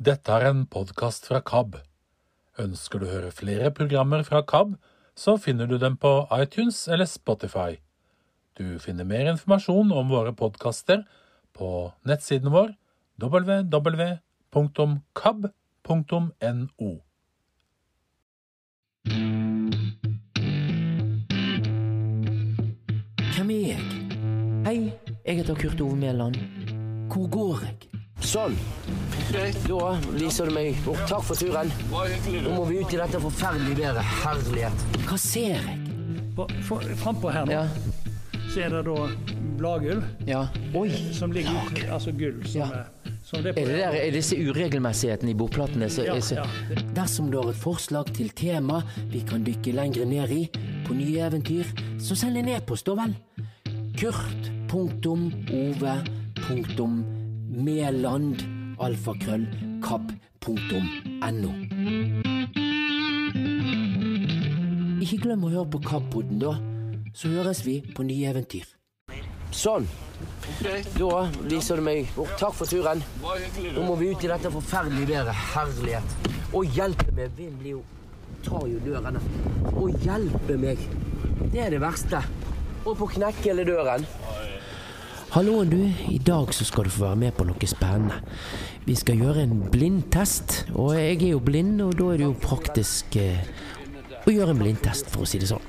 Dette er en podkast fra KAB. Ønsker du å høre flere programmer fra KAB, så finner du dem på iTunes eller Spotify. Du finner mer informasjon om våre podkaster på nettsiden vår www.kab.no. Hvem er jeg? Hei, jeg heter Kurt Ove Mæland. Hvor går jeg? Sånn. Da viser du meg bort. Takk for turen. Nå må vi ut i dette forferdelige været. Herlighet. Hva ser jeg? På- for- Frampå her nå Ja, så er det da bladgull ja. Oi. som ligger ute. Altså gull som, Ja. er, som det er Er det der, er disse uregelmessighetene i bordplatene? Så, Ja, så, ja. Dersom du har et forslag til tema vi kan dykke lengre ned i på nye eventyr, så send en e-post, da vel. Kurt.ove.meland alfakrøll kapp.no. Ikke glem å høre på Kapp-podden, da. Så høres vi på nye eventyr. Sånn. Da viser du meg bort. Takk for turen. Nå må vi ut i dette forferdelige været. Herlighet. Å hjelpe meg. Vinden blir jo tar jo dørene. Å hjelpe meg. Det er det verste. Og på knekke Hallo, du. I dag så skal du få være med på noe spennende. Vi skal gjøre en blindtest. Og jeg er jo blind, og da er det jo praktisk eh, å gjøre en blindtest, for å si det sånn.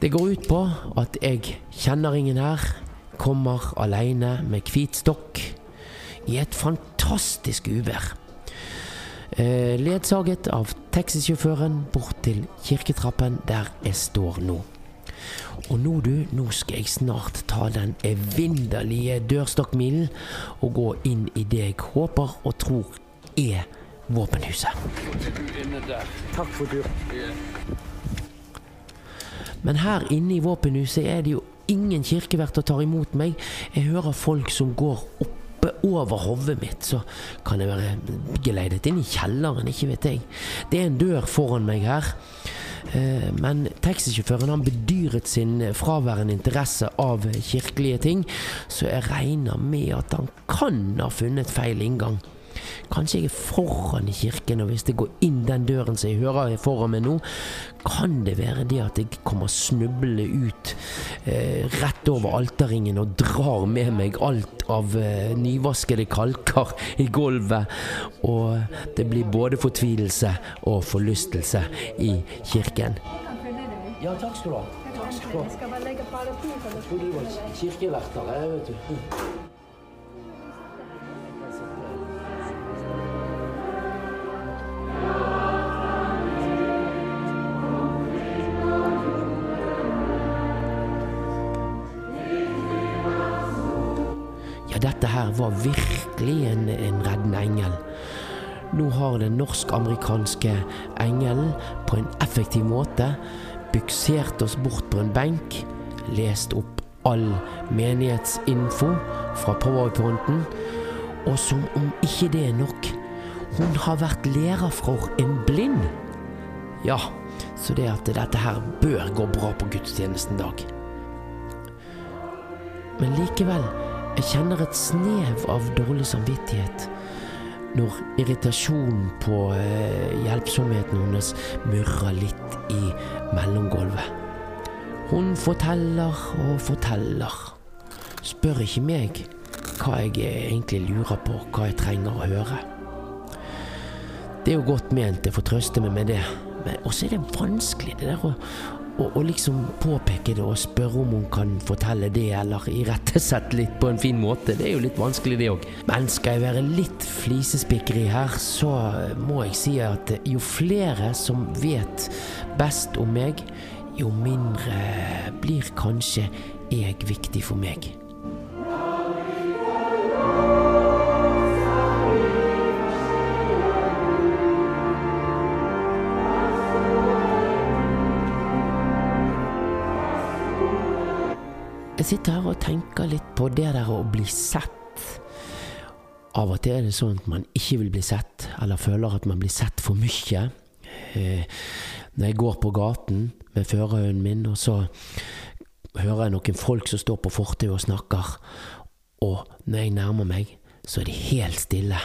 Det går ut på at jeg kjenner ingen her, kommer alene med hvit stokk i et fantastisk uvær. Eh, ledsaget av taxisjåføren bort til kirketrappen der jeg står nå. Og nå, du, nå skal jeg snart ta den evinderlige dørstokkmilen og gå inn i det jeg håper og tror er våpenhuset. Takk for turen. Men her inne i våpenhuset er det jo ingen kirkevert som tar imot meg. Jeg hører folk som går oppe over hodet mitt, så kan jeg være geleidet inn i kjelleren, ikke vet jeg. Det er en dør foran meg her. Eh, Men taxisjåføren han bedyret sin fraværende interesse av kirkelige ting, så jeg regner med at han kan ha funnet feil inngang. Kanskje jeg er foran i kirken, og hvis jeg går inn den døren som jeg hører er foran meg nå, kan det være det at jeg kommer snublende ut eh, rett over alterringen og drar med meg alt av eh, nyvaskede kalker i gulvet, og det blir både fortvilelse og forlystelse i kirken. Ja, takk skal du ha. Takk skal du ha. Skal bare legge Jeg du var kirkeverter, jeg vet du. Her var virkelig en, en reddende engel. Nå har den norsk-amerikanske engelen på en effektiv måte buksert oss bort på en benk, lest opp all menighetsinfo fra powerpointen, og som om ikke det er nok, hun har vært lærer for en blind. Ja, så det at dette her bør gå bra på gudstjenesten dag. Men likevel, jeg kjenner et snev av dårlig samvittighet når irritasjonen på eh, hjelpsomheten hennes murrer litt i mellomgulvet. Hun forteller og forteller. Spør ikke meg hva jeg egentlig lurer på, hva jeg trenger å høre. Det er jo godt ment, jeg får trøste meg med det, men også er det vanskelig det der å, å, og, liksom påpeke det og spørre om hun kan fortelle det, eller irettesette litt på en fin måte. Det er jo litt vanskelig, det òg. Men skal jeg være litt flisespikkeri her, så må jeg si at jo flere som vet best om meg, jo mindre blir kanskje jeg viktig for meg. Jeg sitter her og tenker litt på det der å bli sett. Av og til er det sånn at man ikke vil bli sett, eller føler at man blir sett for mye. Eh, når jeg går på gaten med førerhunden min, og så hører jeg noen folk som står på fortauet og snakker, og når jeg nærmer meg, så er det helt stille.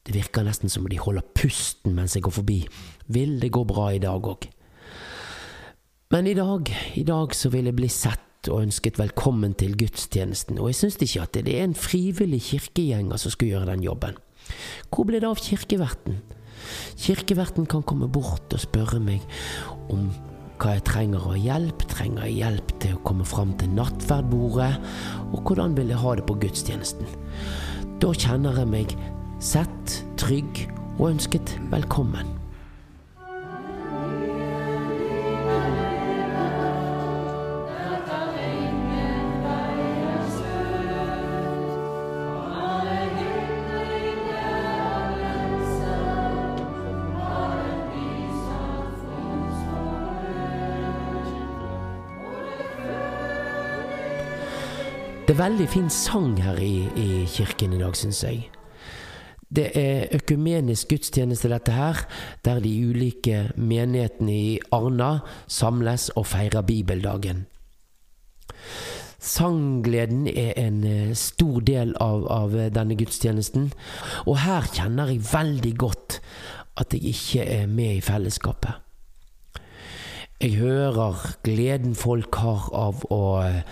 Det virker nesten som de holder pusten mens jeg går forbi. Vil det gå bra i dag òg? Men i dag, i dag så vil jeg bli sett og ønsket velkommen til gudstjenesten, og jeg syns ikke at det er en frivillig kirkegjenger som skal gjøre den jobben. Hvor ble det av kirkeverten? Kirkeverten kan komme bort og spørre meg om hva jeg trenger av hjelp. Trenger jeg hjelp til å komme fram til nattverdbordet? Og hvordan vil jeg ha det på gudstjenesten? Da kjenner jeg meg sett, trygg og ønsket velkommen. Det er veldig fin sang her i, i kirken i dag, syns jeg. Det er økumenisk gudstjeneste, dette her, der de ulike menighetene i Arna samles og feirer bibeldagen. Sanggleden er en eh, stor del av, av denne gudstjenesten, og her kjenner jeg veldig godt at jeg ikke er med i fellesskapet. Jeg hører gleden folk har av å eh,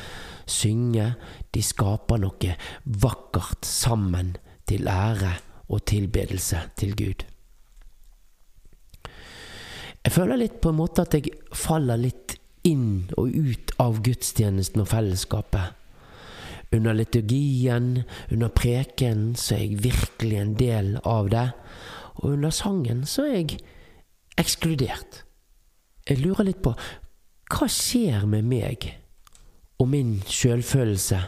synge. De skaper noe vakkert sammen til ære og tilbedelse til Gud. Jeg føler litt på en måte at jeg faller litt inn og ut av gudstjenesten og fellesskapet. Under liturgien, under preken, så er jeg virkelig en del av det. Og under sangen så er jeg ekskludert. Jeg lurer litt på hva skjer med meg og min sjølfølelse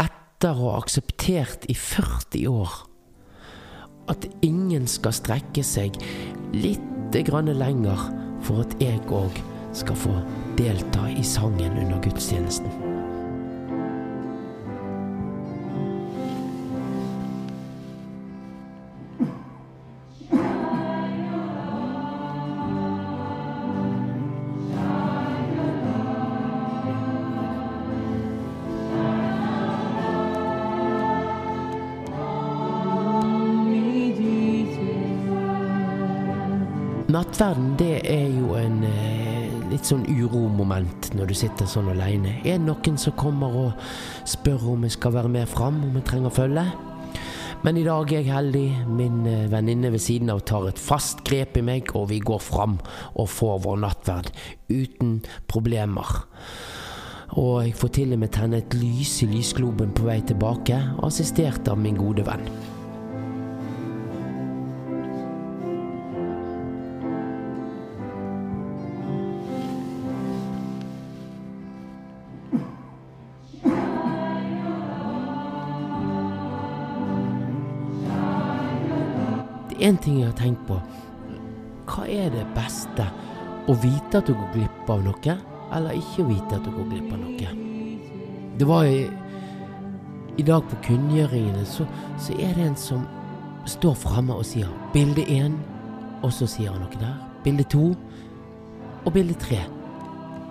etter å ha akseptert i 40 år at ingen skal strekke seg litt grann lenger for at jeg òg skal få delta i sangen under gudstjenesten. Nattverden, det er jo en eh, litt sånn uromoment når du sitter sånn aleine. Er det noen som kommer og spør om jeg skal være med fram, om jeg trenger følge? Men i dag er jeg heldig. Min eh, venninne ved siden av tar et fast grep i meg, og vi går fram og får vår nattverd uten problemer. Og jeg får til og med tenne et lys i lysgloben på vei tilbake, assistert av min gode venn. Én ting jeg har tenkt på. Hva er det beste? Å vite at du går glipp av noe, eller ikke å vite at du går glipp av noe? Det var i, i dag på kunngjøringene, så, så er det en som står framme og sier bilde én, og så sier han noe der. Bilde to, og bilde tre.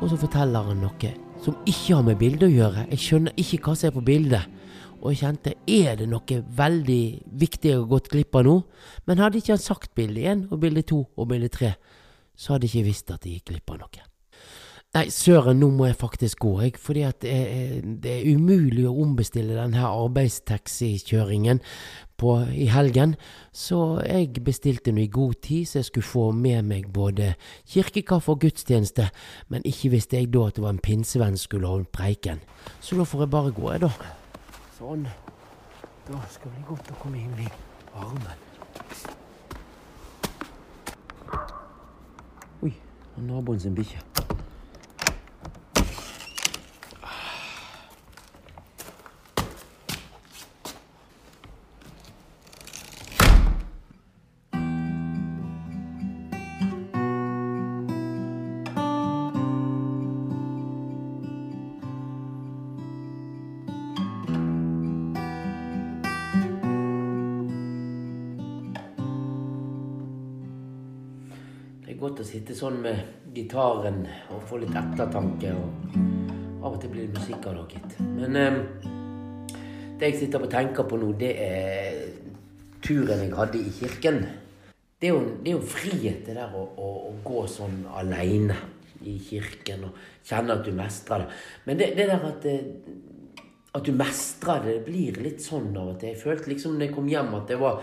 Og så forteller han noe som ikke har med bildet å gjøre. Jeg skjønner ikke hva som er på bildet. Og jeg kjente er det noe veldig viktig jeg har gått glipp av nå? Men hadde ikke han sagt bilde én og bilde to og bilde tre, så hadde jeg ikke visst at jeg gikk glipp av noe. Nei, søren, nå må jeg faktisk gå, jeg, fordi at det er, det er umulig å ombestille denne arbeidstaxikjøringen i helgen. Så jeg bestilte nå i god tid, så jeg skulle få med meg både kirkekaffe og gudstjeneste. Men ikke visste jeg da at det var en pinsevenn skulle holde preiken. Så da får jeg bare gå, jeg, da. Sånn. Da skal det bli godt å komme inn i varmen. Oi, naboen sin bikkje. Det godt å sitte sånn med gitaren og få litt ettertanke. og Av og til blir det musikk av det, gitt. Men eh, det jeg sitter og tenker på nå, det er turen jeg hadde i kirken. Det er jo, det er jo frihet det der å, å, å gå sånn aleine i kirken og kjenne at du mestrer det. Men det, det der at, eh, at du mestrer det, det blir litt sånn av og til. Jeg følte liksom når jeg kom hjem at jeg var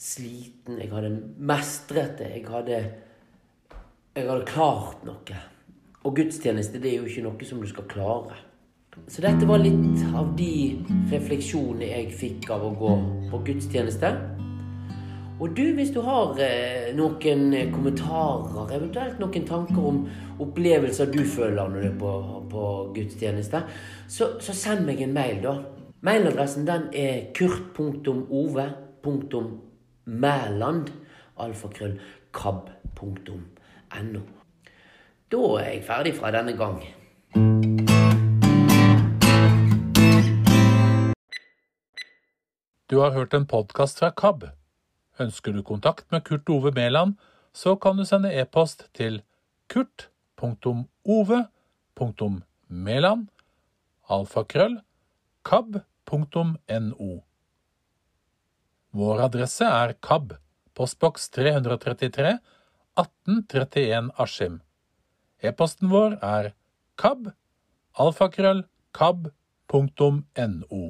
sliten. Jeg hadde mestret det. Jeg hadde, jeg hadde klart noe. Og gudstjeneste det er jo ikke noe som du skal klare. Så dette var litt av de refleksjonene jeg fikk av å gå på gudstjeneste. Og du, hvis du har eh, noen kommentarer, eventuelt noen tanker om opplevelser du føler når du er på, på gudstjeneste, så, så, send meg en mail, da. Mailadressen den er kurt.ove.mæland, alfakrøll, kab.no. Da er jeg ferdig fra denne gang. Du har hørt en podkast fra KAB. Ønsker du kontakt med Kurt Ove Mæland, så kan du sende e-post til kurt.ove.mæland alfakrøll kab.no. Vår adresse er KAB, postboks 333 1831 Askim. E-posten vår er kab alfakrøll kab.no.